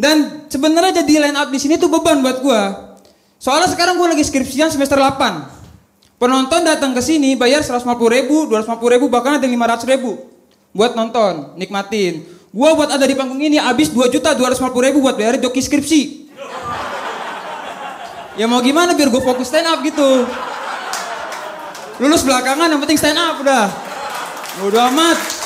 Dan sebenarnya jadi line up di sini tuh beban buat gue. Soalnya sekarang gue lagi skripsian semester 8. Penonton datang ke sini bayar 150 ribu, 250 ribu, bahkan ada 500 ribu. Buat nonton, nikmatin. Gue buat ada di panggung ini habis 2 juta 250 ribu buat bayar joki skripsi. Ya mau gimana biar gue fokus stand up gitu. Lulus belakangan yang penting stand up udah. Udah amat.